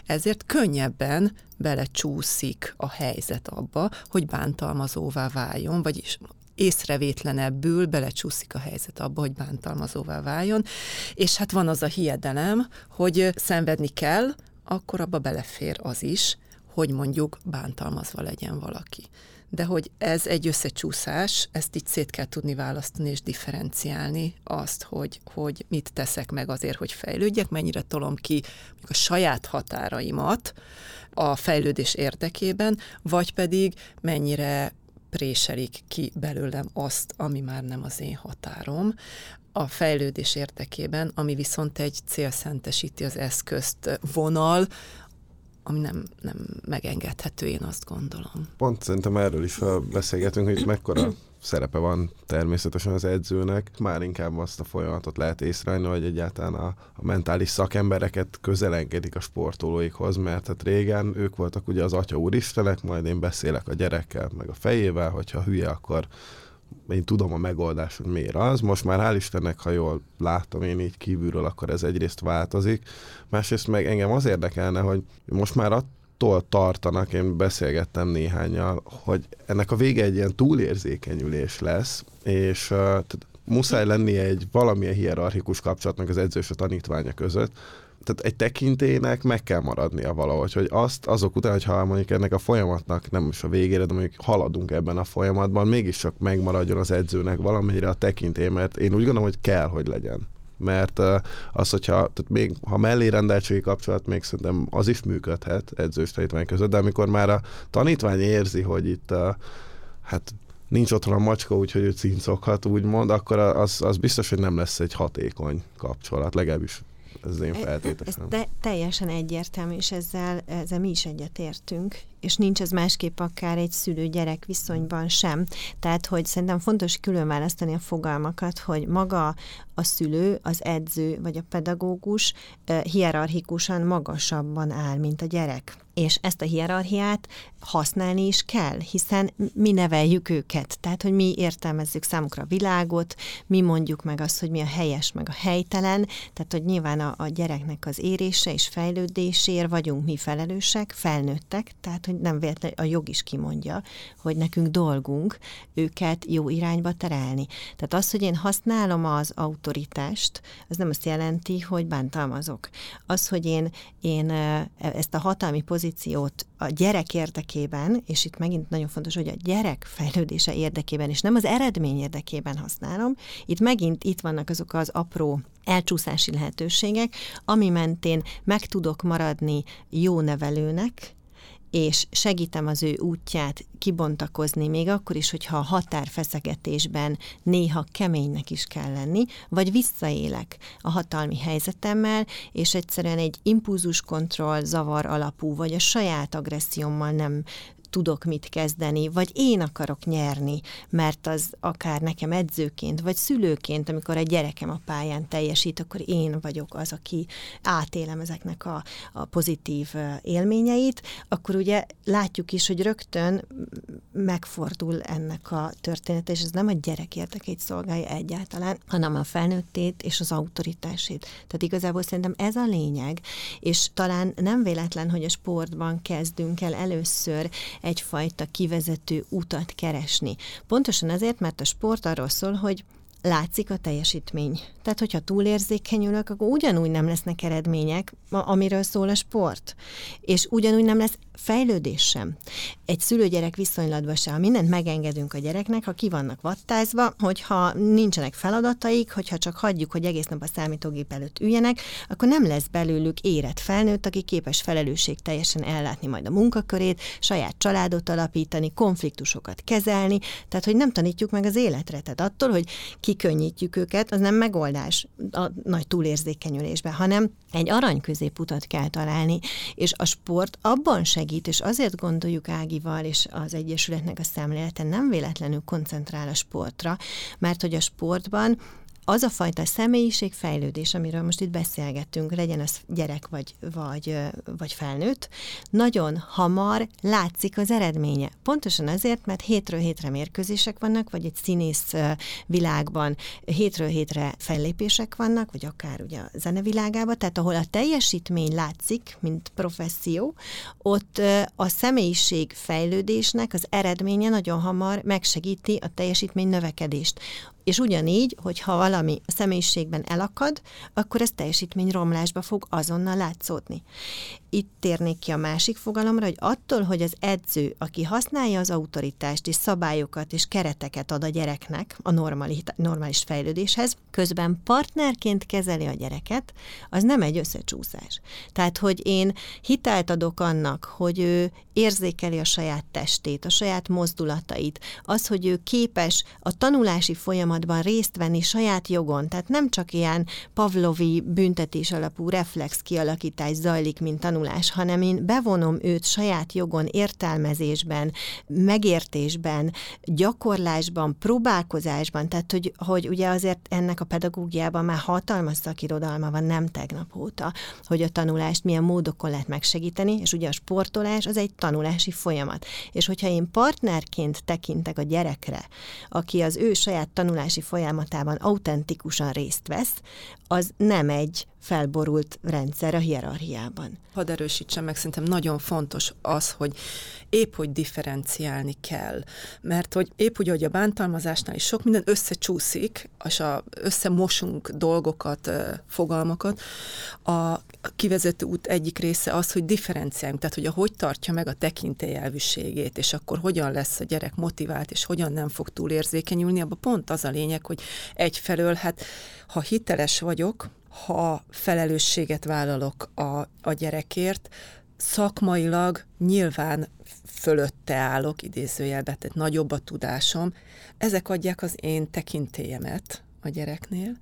Speaker 4: ezért könnyebben belecsúszik a helyzet abba, hogy bántalmazóvá váljon, vagyis észrevétlenebbül belecsúszik a helyzet abba, hogy bántalmazóvá váljon, és hát van az a hiedelem, hogy szenvedni kell, akkor abba belefér az is, hogy mondjuk bántalmazva legyen valaki. De hogy ez egy összecsúszás, ezt így szét kell tudni választani és differenciálni azt, hogy, hogy mit teszek meg azért, hogy fejlődjek, mennyire tolom ki a saját határaimat a fejlődés érdekében, vagy pedig mennyire préselik ki belőlem azt, ami már nem az én határom, a fejlődés érdekében, ami viszont egy célszentesíti az eszközt vonal, ami nem, nem megengedhető, én azt gondolom.
Speaker 2: Pont szerintem erről is beszélgetünk, hogy mekkora szerepe van természetesen az edzőnek. Már inkább azt a folyamatot lehet észrevenni, hogy egyáltalán a, a mentális szakembereket közelengedik a sportolóikhoz, mert hát régen ők voltak ugye az atya úristenek, majd én beszélek a gyerekkel, meg a fejével, hogyha hülye, akkor én tudom a megoldás, hogy miért az. Most már hál' Istennek, ha jól látom én így kívülről, akkor ez egyrészt változik. Másrészt meg engem az érdekelne, hogy most már attól tartanak, én beszélgettem néhányal, hogy ennek a vége egy ilyen túlérzékenyülés lesz, és uh, muszáj lennie egy valamilyen hierarchikus kapcsolatnak az edző és a tanítványa között, tehát egy tekintének meg kell maradnia valahogy, hogy azt azok után, hogyha mondjuk ennek a folyamatnak nem is a végére, de mondjuk haladunk ebben a folyamatban, mégiscsak megmaradjon az edzőnek valamennyire a tekintély, mert én úgy gondolom, hogy kell, hogy legyen. Mert az, hogyha tehát még ha mellérendeltségi kapcsolat, még szerintem az is működhet edzős tanítvány között, de amikor már a tanítvány érzi, hogy itt hát nincs otthon a macska, úgyhogy ő cincoghat, úgymond, akkor az, az biztos, hogy nem lesz egy hatékony kapcsolat, legalábbis ez az én feltételem.
Speaker 3: Ez te, teljesen egyértelmű, és ezzel, ezzel mi is egyetértünk, és nincs ez másképp akár egy szülő-gyerek viszonyban sem. Tehát, hogy szerintem fontos külön választani a fogalmakat, hogy maga a szülő, az edző vagy a pedagógus hierarchikusan magasabban áll, mint a gyerek. És ezt a hierarchiát használni is kell, hiszen mi neveljük őket. Tehát, hogy mi értelmezzük számukra a világot, mi mondjuk meg azt, hogy mi a helyes, meg a helytelen. Tehát, hogy nyilván a, a gyereknek az érése és fejlődésért vagyunk mi felelősek, felnőttek, tehát, nem véletlenül a jog is kimondja, hogy nekünk dolgunk őket jó irányba terelni. Tehát az, hogy én használom az autoritást, az nem azt jelenti, hogy bántalmazok. Az, hogy én, én ezt a hatalmi pozíciót a gyerek érdekében, és itt megint nagyon fontos, hogy a gyerek fejlődése érdekében, és nem az eredmény érdekében használom, itt megint itt vannak azok az apró elcsúszási lehetőségek, ami mentén meg tudok maradni jó nevelőnek, és segítem az ő útját kibontakozni, még akkor is, hogyha a határfeszegetésben néha keménynek is kell lenni, vagy visszaélek a hatalmi helyzetemmel, és egyszerűen egy impulzuskontroll zavar alapú, vagy a saját agressziómmal nem tudok mit kezdeni, vagy én akarok nyerni, mert az akár nekem edzőként, vagy szülőként, amikor egy gyerekem a pályán teljesít, akkor én vagyok az, aki átélem ezeknek a, a pozitív élményeit, akkor ugye látjuk is, hogy rögtön megfordul ennek a története, és ez nem a gyerek érdekeit szolgálja egyáltalán, hanem a felnőttét és az autoritásét. Tehát igazából szerintem ez a lényeg, és talán nem véletlen, hogy a sportban kezdünk el először egyfajta kivezető utat keresni. Pontosan azért, mert a sport arról szól, hogy látszik a teljesítmény. Tehát, hogyha túlérzékenyülök, akkor ugyanúgy nem lesznek eredmények, amiről szól a sport. És ugyanúgy nem lesz fejlődés sem. Egy szülőgyerek viszonylatban se, ha mindent megengedünk a gyereknek, ha ki vannak vattázva, hogyha nincsenek feladataik, hogyha csak hagyjuk, hogy egész nap a számítógép előtt üljenek, akkor nem lesz belőlük érett felnőtt, aki képes felelősség teljesen ellátni majd a munkakörét, saját családot alapítani, konfliktusokat kezelni, tehát hogy nem tanítjuk meg az életre. Tehát attól, hogy kikönnyítjük őket, az nem megoldás a nagy túlérzékenyülésben, hanem egy arany középutat kell találni, és a sport abban segít, és azért gondoljuk Ágival és az Egyesületnek a szemlélete nem véletlenül koncentrál a sportra, mert hogy a sportban az a fajta személyiségfejlődés, amiről most itt beszélgettünk, legyen az gyerek vagy, vagy, vagy felnőtt, nagyon hamar látszik az eredménye. Pontosan azért, mert hétről hétre mérkőzések vannak, vagy egy színész világban hétről hétre fellépések vannak, vagy akár ugye a zenevilágában, tehát ahol a teljesítmény látszik, mint professzió, ott a személyiség fejlődésnek az eredménye nagyon hamar megsegíti a teljesítmény növekedést. És ugyanígy, hogyha valami a személyiségben elakad, akkor ez teljesítményromlásba fog azonnal látszódni. Itt térnék ki a másik fogalomra, hogy attól, hogy az edző, aki használja az autoritást és szabályokat és kereteket ad a gyereknek a normális fejlődéshez, közben partnerként kezeli a gyereket, az nem egy összecsúszás. Tehát, hogy én hitelt adok annak, hogy ő érzékeli a saját testét, a saját mozdulatait, az, hogy ő képes a tanulási folyamatban részt venni saját jogon, tehát nem csak ilyen pavlovi büntetés alapú reflex kialakítás zajlik, mint tanulás, hanem én bevonom őt saját jogon, értelmezésben, megértésben, gyakorlásban, próbálkozásban, tehát hogy, hogy ugye azért ennek a pedagógiában már hatalmas szakirodalma van, nem tegnap óta, hogy a tanulást milyen módokon lehet megsegíteni, és ugye a sportolás az egy tanulási folyamat. És hogyha én partnerként tekintek a gyerekre, aki az ő saját tanulási folyamatában autentikusan részt vesz, az nem egy felborult rendszer a hierarchiában.
Speaker 4: Hadd erősítsem meg, szerintem nagyon fontos az, hogy épp hogy differenciálni kell. Mert hogy épp úgy, hogy a bántalmazásnál is sok minden összecsúszik, és a, összemosunk dolgokat, fogalmakat, a kivezető út egyik része az, hogy differenciáljunk, tehát hogy a hogy tartja meg a tekintélyelvűségét, és akkor hogyan lesz a gyerek motivált, és hogyan nem fog túlérzékenyülni, abban pont az a lényeg, hogy egyfelől, hát ha hiteles vagyok, ha felelősséget vállalok a, a gyerekért, szakmailag nyilván fölötte állok, idézőjelben, tehát nagyobb a tudásom, ezek adják az én tekintélyemet a gyereknél,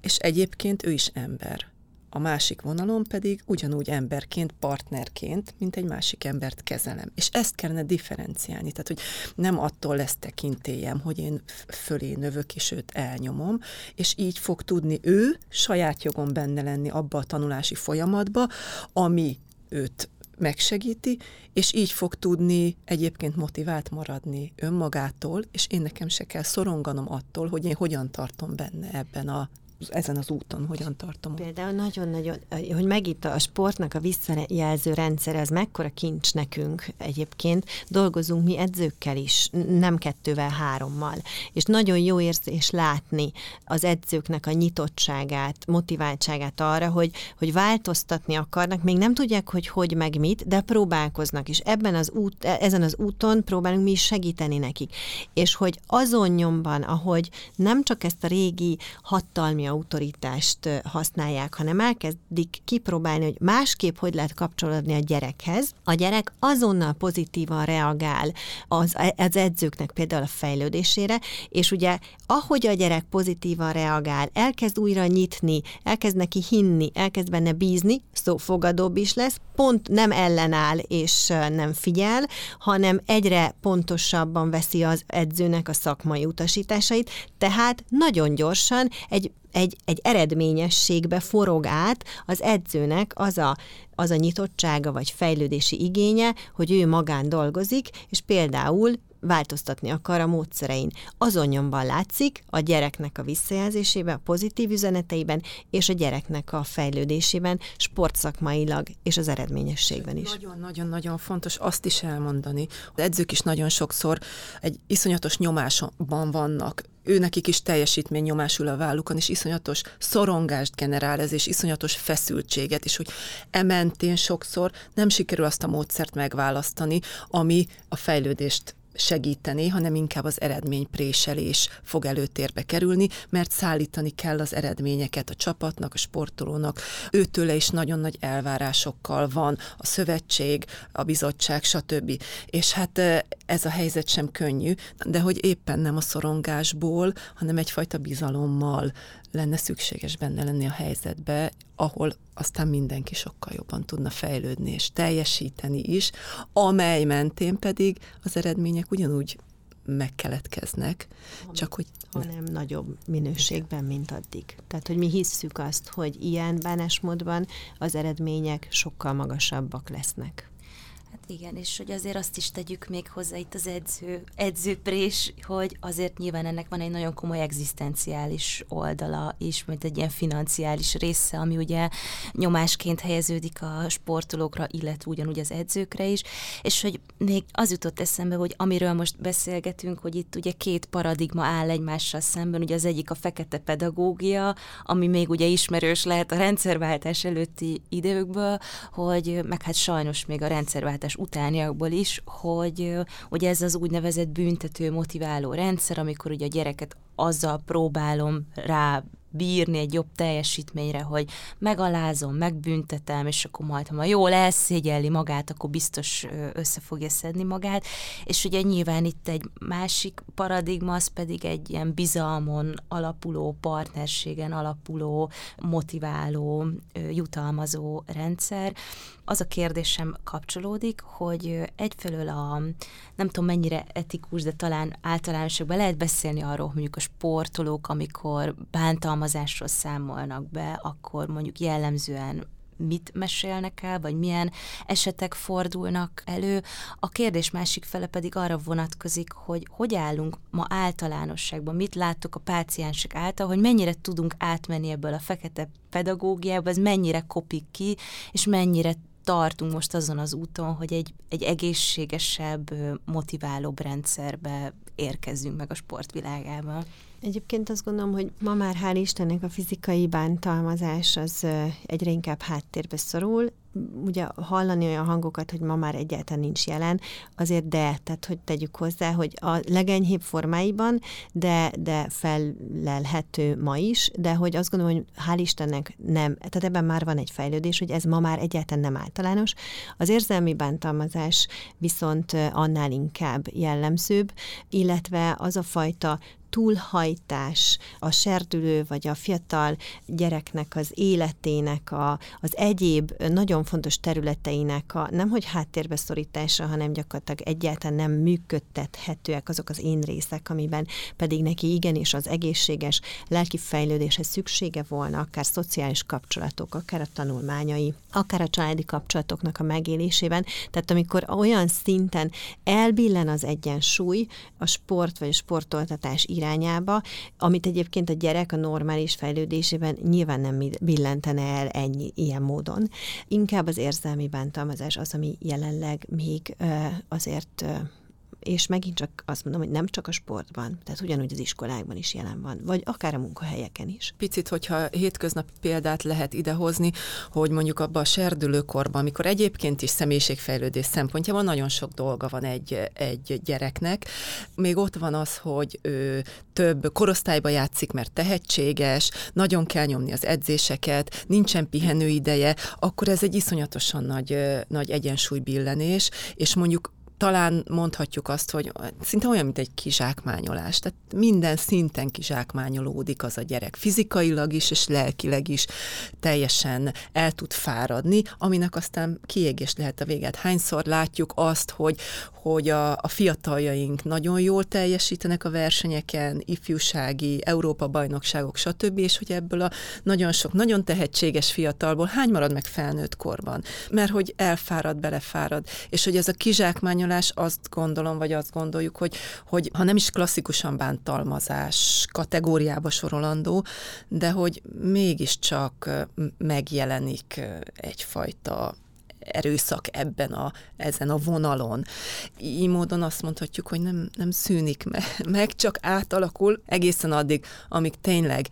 Speaker 4: és egyébként ő is ember a másik vonalon pedig ugyanúgy emberként, partnerként, mint egy másik embert kezelem. És ezt kellene differenciálni, tehát hogy nem attól lesz tekintélyem, hogy én fölé növök és őt elnyomom, és így fog tudni ő saját jogon benne lenni abba a tanulási folyamatba, ami őt megsegíti, és így fog tudni egyébként motivált maradni önmagától, és én nekem se kell szoronganom attól, hogy én hogyan tartom benne ebben a ezen az úton hogyan tartom.
Speaker 3: Például nagyon-nagyon, hogy megint a sportnak a visszajelző rendszer, ez mekkora kincs nekünk egyébként. Dolgozunk mi edzőkkel is, nem kettővel, hárommal. És nagyon jó érzés látni az edzőknek a nyitottságát, motiváltságát arra, hogy, hogy változtatni akarnak, még nem tudják, hogy hogy meg mit, de próbálkoznak, és ebben az út, ezen az úton próbálunk mi is segíteni nekik. És hogy azon nyomban, ahogy nem csak ezt a régi hatalmi autoritást használják, hanem elkezdik kipróbálni, hogy másképp hogy lehet kapcsolódni a gyerekhez. A gyerek azonnal pozitívan reagál az, az edzőknek például a fejlődésére, és ugye ahogy a gyerek pozitívan reagál, elkezd újra nyitni, elkezd neki hinni, elkezd benne bízni, szó fogadóbb is lesz, pont nem ellenáll és nem figyel, hanem egyre pontosabban veszi az edzőnek a szakmai utasításait, tehát nagyon gyorsan egy egy, egy eredményességbe forog át az edzőnek az a, az a nyitottsága vagy fejlődési igénye, hogy ő magán dolgozik, és például változtatni akar a módszerein. Azon nyomban látszik a gyereknek a visszajelzésében, a pozitív üzeneteiben, és a gyereknek a fejlődésében, sportszakmailag és az eredményességben is.
Speaker 4: Nagyon-nagyon-nagyon fontos azt is elmondani. Az edzők is nagyon sokszor egy iszonyatos nyomásban vannak, ő nekik is teljesítmény nyomásul a vállukon, és iszonyatos szorongást generál ez, és iszonyatos feszültséget, és hogy ementén sokszor nem sikerül azt a módszert megválasztani, ami a fejlődést segíteni, hanem inkább az eredménypréselés fog előtérbe kerülni, mert szállítani kell az eredményeket a csapatnak, a sportolónak. Őtőle is nagyon nagy elvárásokkal van a szövetség, a bizottság, stb. És hát ez a helyzet sem könnyű, de hogy éppen nem a szorongásból, hanem egyfajta bizalommal lenne szükséges benne lenni a helyzetbe, ahol aztán mindenki sokkal jobban tudna fejlődni és teljesíteni is, amely mentén pedig az eredmények ugyanúgy megkeletkeznek, csak hogy...
Speaker 3: Hanem nagyobb minőségben, mint addig. Tehát, hogy mi hisszük azt, hogy ilyen bánásmódban az eredmények sokkal magasabbak lesznek.
Speaker 1: Igen, és hogy azért azt is tegyük még hozzá itt az edző, edzőprés, hogy azért nyilván ennek van egy nagyon komoly egzisztenciális oldala is, mint egy ilyen financiális része, ami ugye nyomásként helyeződik a sportolókra, illetve ugyanúgy az edzőkre is, és hogy még az jutott eszembe, hogy amiről most beszélgetünk, hogy itt ugye két paradigma áll egymással szemben, ugye az egyik a fekete pedagógia, ami még ugye ismerős lehet a rendszerváltás előtti időkből, hogy meg hát sajnos még a rendszerváltás váltás utániakból is, hogy hogy ez az úgynevezett büntető motiváló rendszer, amikor ugye a gyereket azzal próbálom rá bírni egy jobb teljesítményre, hogy megalázom, megbüntetem, és akkor majd, ha ma jól elszégyelli magát, akkor biztos össze fogja szedni magát. És ugye nyilván itt egy másik paradigma, az pedig egy ilyen bizalmon alapuló, partnerségen alapuló, motiváló, jutalmazó rendszer, az a kérdésem kapcsolódik, hogy egyfelől a, nem tudom mennyire etikus, de talán általánosokban lehet beszélni arról, hogy mondjuk a sportolók, amikor bántalmazásról számolnak be, akkor mondjuk jellemzően mit mesélnek el, vagy milyen esetek fordulnak elő. A kérdés másik fele pedig arra vonatkozik, hogy hogy állunk ma általánosságban, mit láttuk a páciensek által, hogy mennyire tudunk átmenni ebből a fekete pedagógiába, ez mennyire kopik ki, és mennyire tartunk most azon az úton, hogy egy, egy egészségesebb, motiválóbb rendszerbe érkezzünk meg a sportvilágába.
Speaker 3: Egyébként azt gondolom, hogy ma már hál' Istennek a fizikai bántalmazás az egyre inkább háttérbe szorul. Ugye hallani olyan hangokat, hogy ma már egyáltalán nincs jelen, azért de, tehát hogy tegyük hozzá, hogy a legenyhébb formáiban, de, de fellelhető ma is, de hogy azt gondolom, hogy hál' Istennek nem, tehát ebben már van egy fejlődés, hogy ez ma már egyáltalán nem általános. Az érzelmi bántalmazás viszont annál inkább jellemzőbb, illetve az a fajta túlhajtás a serdülő vagy a fiatal gyereknek az életének, a, az egyéb nagyon fontos területeinek a nem hogy háttérbe szorítása, hanem gyakorlatilag egyáltalán nem működtethetőek azok az én részek, amiben pedig neki igenis az egészséges lelki fejlődéshez szüksége volna, akár szociális kapcsolatok, akár a tanulmányai, akár a családi kapcsolatoknak a megélésében. Tehát amikor olyan szinten elbillen az egyensúly a sport vagy a sportoltatás irány, irányába, amit egyébként a gyerek a normális fejlődésében nyilván nem billentene el ennyi ilyen módon. Inkább az érzelmi bántalmazás az, ami jelenleg még azért és megint csak azt mondom, hogy nem csak a sportban, tehát ugyanúgy az iskolákban is jelen van, vagy akár a munkahelyeken is.
Speaker 4: Picit, hogyha hétköznapi példát lehet idehozni, hogy mondjuk abban a serdülőkorban, amikor egyébként is személyiségfejlődés szempontjából nagyon sok dolga van egy, egy gyereknek, még ott van az, hogy ő több korosztályba játszik, mert tehetséges, nagyon kell nyomni az edzéseket, nincsen pihenő ideje, akkor ez egy iszonyatosan nagy, nagy egyensúlybillenés, és mondjuk talán mondhatjuk azt, hogy szinte olyan, mint egy kizsákmányolás. Tehát minden szinten kizsákmányolódik az a gyerek. Fizikailag is, és lelkileg is teljesen el tud fáradni, aminek aztán kiégés lehet a véget. Hányszor látjuk azt, hogy, hogy a, a fiataljaink nagyon jól teljesítenek a versenyeken, ifjúsági, Európa-bajnokságok, stb., és hogy ebből a nagyon sok, nagyon tehetséges fiatalból hány marad meg felnőtt korban? Mert hogy elfárad, belefárad, és hogy ez a kizsákmányolás azt gondolom, vagy azt gondoljuk, hogy, hogy ha nem is klasszikusan bántalmazás kategóriába sorolandó, de hogy mégiscsak megjelenik egyfajta erőszak ebben a, ezen a vonalon. Így módon azt mondhatjuk, hogy nem, nem szűnik me, meg, csak átalakul egészen addig, amíg tényleg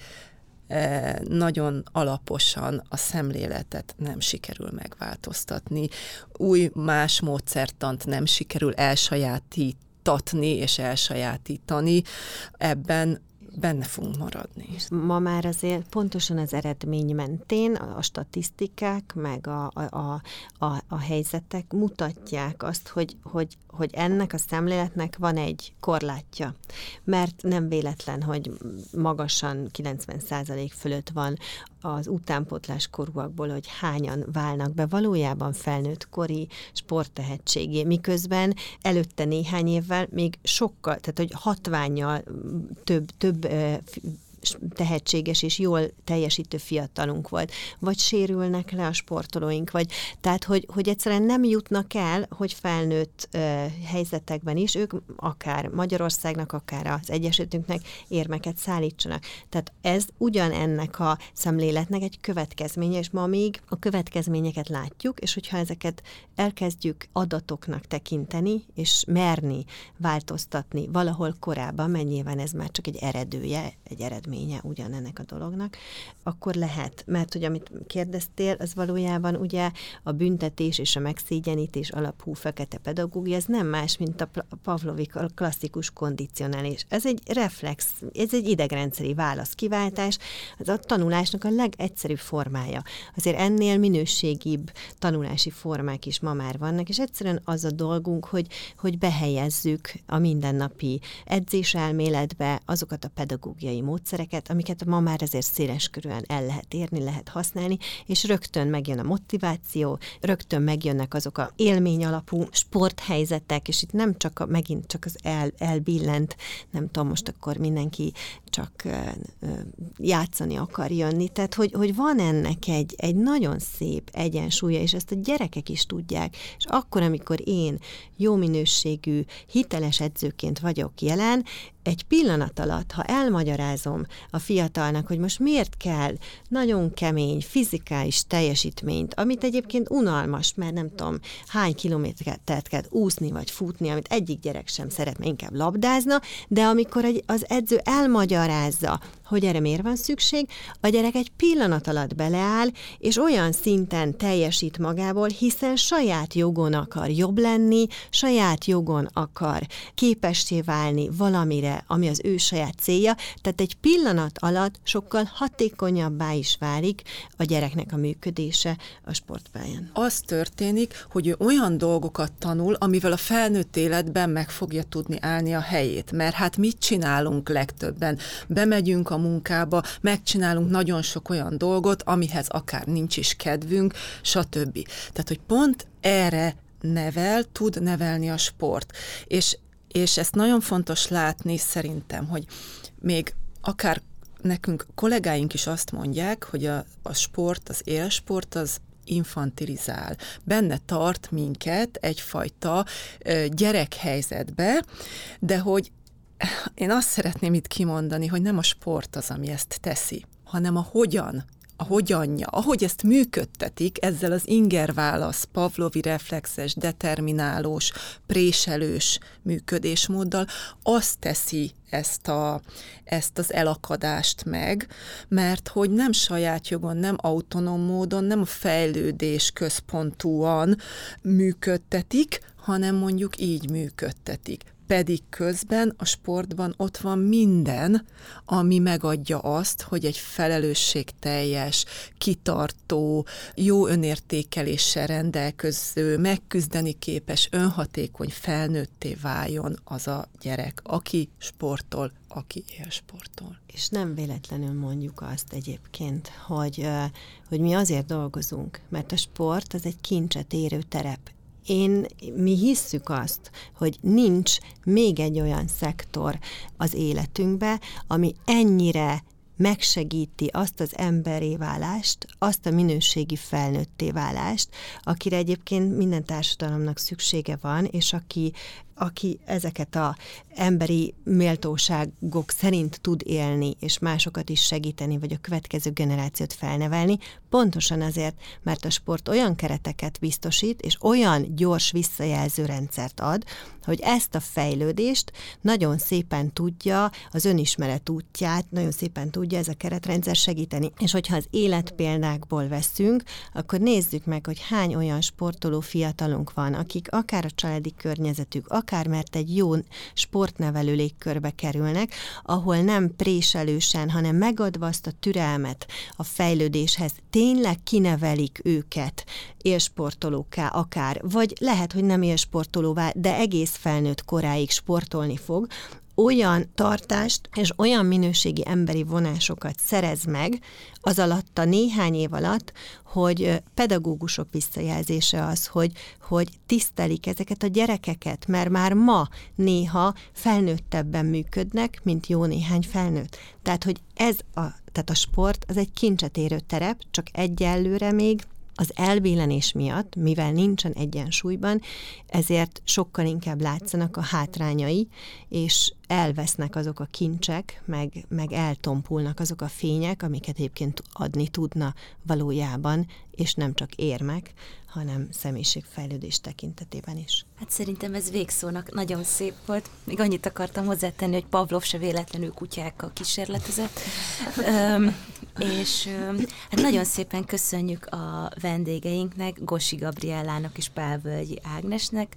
Speaker 4: nagyon alaposan a szemléletet nem sikerül megváltoztatni, új más módszertant nem sikerül elsajátítatni és elsajátítani, ebben benne fogunk maradni.
Speaker 3: Ma már azért pontosan az eredmény mentén a statisztikák, meg a, a, a, a, helyzetek mutatják azt, hogy, hogy, hogy ennek a szemléletnek van egy korlátja. Mert nem véletlen, hogy magasan 90% fölött van az utánpotlás korúakból, hogy hányan válnak be valójában felnőtt kori sporttehetségé, miközben előtte néhány évvel még sokkal, tehát hogy hatványjal több, több tehetséges és jól teljesítő fiatalunk volt, vagy sérülnek le a sportolóink, vagy tehát, hogy, hogy egyszerűen nem jutnak el, hogy felnőtt uh, helyzetekben is ők akár Magyarországnak, akár az Egyesületünknek érmeket szállítsanak. Tehát ez ugyanennek a szemléletnek egy következménye, és ma még a következményeket látjuk, és hogyha ezeket elkezdjük adatoknak tekinteni, és merni változtatni valahol korábban, mennyiben ez már csak egy eredője, egy eredmény, eredménye ugyanennek a dolognak, akkor lehet. Mert hogy amit kérdeztél, az valójában ugye a büntetés és a megszégyenítés alapú fekete pedagógia, ez nem más, mint a Pavlovi klasszikus kondicionálés. Ez egy reflex, ez egy idegrendszeri válaszkiváltás, az a tanulásnak a legegyszerűbb formája. Azért ennél minőségibb tanulási formák is ma már vannak, és egyszerűen az a dolgunk, hogy, hogy behelyezzük a mindennapi edzéselméletbe azokat a pedagógiai módszereket, módszereket, amiket ma már azért széles körülön el lehet érni, lehet használni, és rögtön megjön a motiváció, rögtön megjönnek azok a élmény alapú sporthelyzetek, és itt nem csak a, megint csak az el, elbillent, nem tudom, most akkor mindenki csak játszani akar jönni. Tehát, hogy, hogy van ennek egy, egy nagyon szép egyensúlya, és ezt a gyerekek is tudják. És akkor, amikor én jó minőségű, hiteles edzőként vagyok jelen, egy pillanat alatt, ha elmagyarázom a fiatalnak, hogy most miért kell nagyon kemény fizikális teljesítményt, amit egyébként unalmas, mert nem tudom, hány kilométert kell úszni vagy futni, amit egyik gyerek sem szeretne, inkább labdázna, de amikor az edző elmagyarázza, hogy erre miért van szükség, a gyerek egy pillanat alatt beleáll, és olyan szinten teljesít magából, hiszen saját jogon akar jobb lenni, saját jogon akar képessé válni valamire, ami az ő saját célja, tehát egy pillanat alatt sokkal hatékonyabbá is válik a gyereknek a működése a sportpályán.
Speaker 4: Az történik, hogy ő olyan dolgokat tanul, amivel a felnőtt életben meg fogja tudni állni a helyét, mert hát mit csinálunk legtöbben? Bemegyünk a munkába, megcsinálunk nagyon sok olyan dolgot, amihez akár nincs is kedvünk, stb. Tehát, hogy pont erre nevel, tud nevelni a sport. És, és ezt nagyon fontos látni szerintem, hogy még akár nekünk kollégáink is azt mondják, hogy a, a sport, az élsport az infantilizál. Benne tart minket egyfajta ö, gyerekhelyzetbe, de hogy én azt szeretném itt kimondani, hogy nem a sport az, ami ezt teszi, hanem a hogyan a hogyanja, ahogy ezt működtetik ezzel az ingerválasz, pavlovi reflexes, determinálós, préselős működésmóddal, azt teszi ezt, a, ezt az elakadást meg, mert hogy nem saját jogon, nem autonóm módon, nem a fejlődés központúan működtetik, hanem mondjuk így működtetik pedig közben a sportban ott van minden, ami megadja azt, hogy egy felelősségteljes, kitartó, jó önértékeléssel rendelkező, megküzdeni képes, önhatékony felnőtté váljon az a gyerek, aki sportol, aki él sportol.
Speaker 3: És nem véletlenül mondjuk azt egyébként, hogy, hogy mi azért dolgozunk, mert a sport az egy kincset érő terep, én, mi hisszük azt, hogy nincs még egy olyan szektor az életünkbe, ami ennyire megsegíti azt az emberé válást, azt a minőségi felnőtté válást, akire egyébként minden társadalomnak szüksége van, és aki aki ezeket a emberi méltóságok szerint tud élni, és másokat is segíteni, vagy a következő generációt felnevelni, pontosan azért, mert a sport olyan kereteket biztosít, és olyan gyors visszajelző rendszert ad, hogy ezt a fejlődést nagyon szépen tudja, az önismeret útját nagyon szépen tudja ez a keretrendszer segíteni. És hogyha az életpéldákból veszünk, akkor nézzük meg, hogy hány olyan sportoló fiatalunk van, akik akár a családi környezetük, akár mert egy jó sportnevelő légkörbe kerülnek, ahol nem préselősen, hanem megadva azt a türelmet a fejlődéshez, tényleg kinevelik őket élsportolóká akár, vagy lehet, hogy nem élsportolóvá, de egész felnőtt koráig sportolni fog, olyan tartást és olyan minőségi emberi vonásokat szerez meg az alatt a néhány év alatt, hogy pedagógusok visszajelzése az, hogy, hogy tisztelik ezeket a gyerekeket, mert már ma néha felnőttebben működnek, mint jó néhány felnőtt. Tehát, hogy ez a, tehát a sport az egy kincset érő terep, csak egyelőre még az elvélenés miatt, mivel nincsen egyensúlyban, ezért sokkal inkább látszanak a hátrányai, és elvesznek azok a kincsek, meg, meg eltompulnak azok a fények, amiket egyébként adni tudna valójában, és nem csak érmek, hanem személyiségfejlődés tekintetében is.
Speaker 1: Hát szerintem ez végszónak nagyon szép volt. Még annyit akartam hozzátenni, hogy Pavlov se véletlenül kutyákkal kísérletezett. Öm, és öm, hát nagyon szépen köszönjük a vendégeinknek, Gosi Gabriellának és Pálvölgyi Ágnesnek,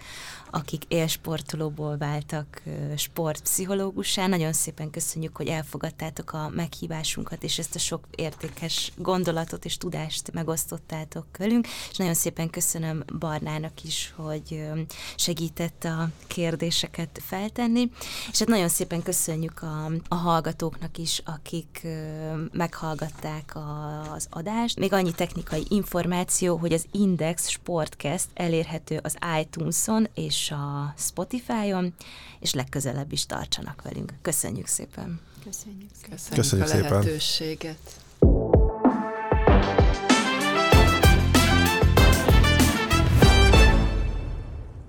Speaker 1: akik élsportolóból váltak sportpszichológussá. Nagyon szépen köszönjük, hogy elfogadtátok a meghívásunkat, és ezt a sok értékes gondolatot és tudást megosztottátok velünk, és nagyon szépen köszönöm Barnának is, hogy segített a kérdéseket feltenni, és hát nagyon szépen köszönjük a, a hallgatóknak is, akik meghallgatták az adást. Még annyi technikai információ, hogy az Index Sportcast elérhető az iTunes-on és a Spotify-on, és legközelebb is tartsanak velünk. Köszönjük szépen!
Speaker 4: Köszönjük szépen,
Speaker 2: Köszönjük, Köszönjük
Speaker 4: a lehetőséget. Szépen.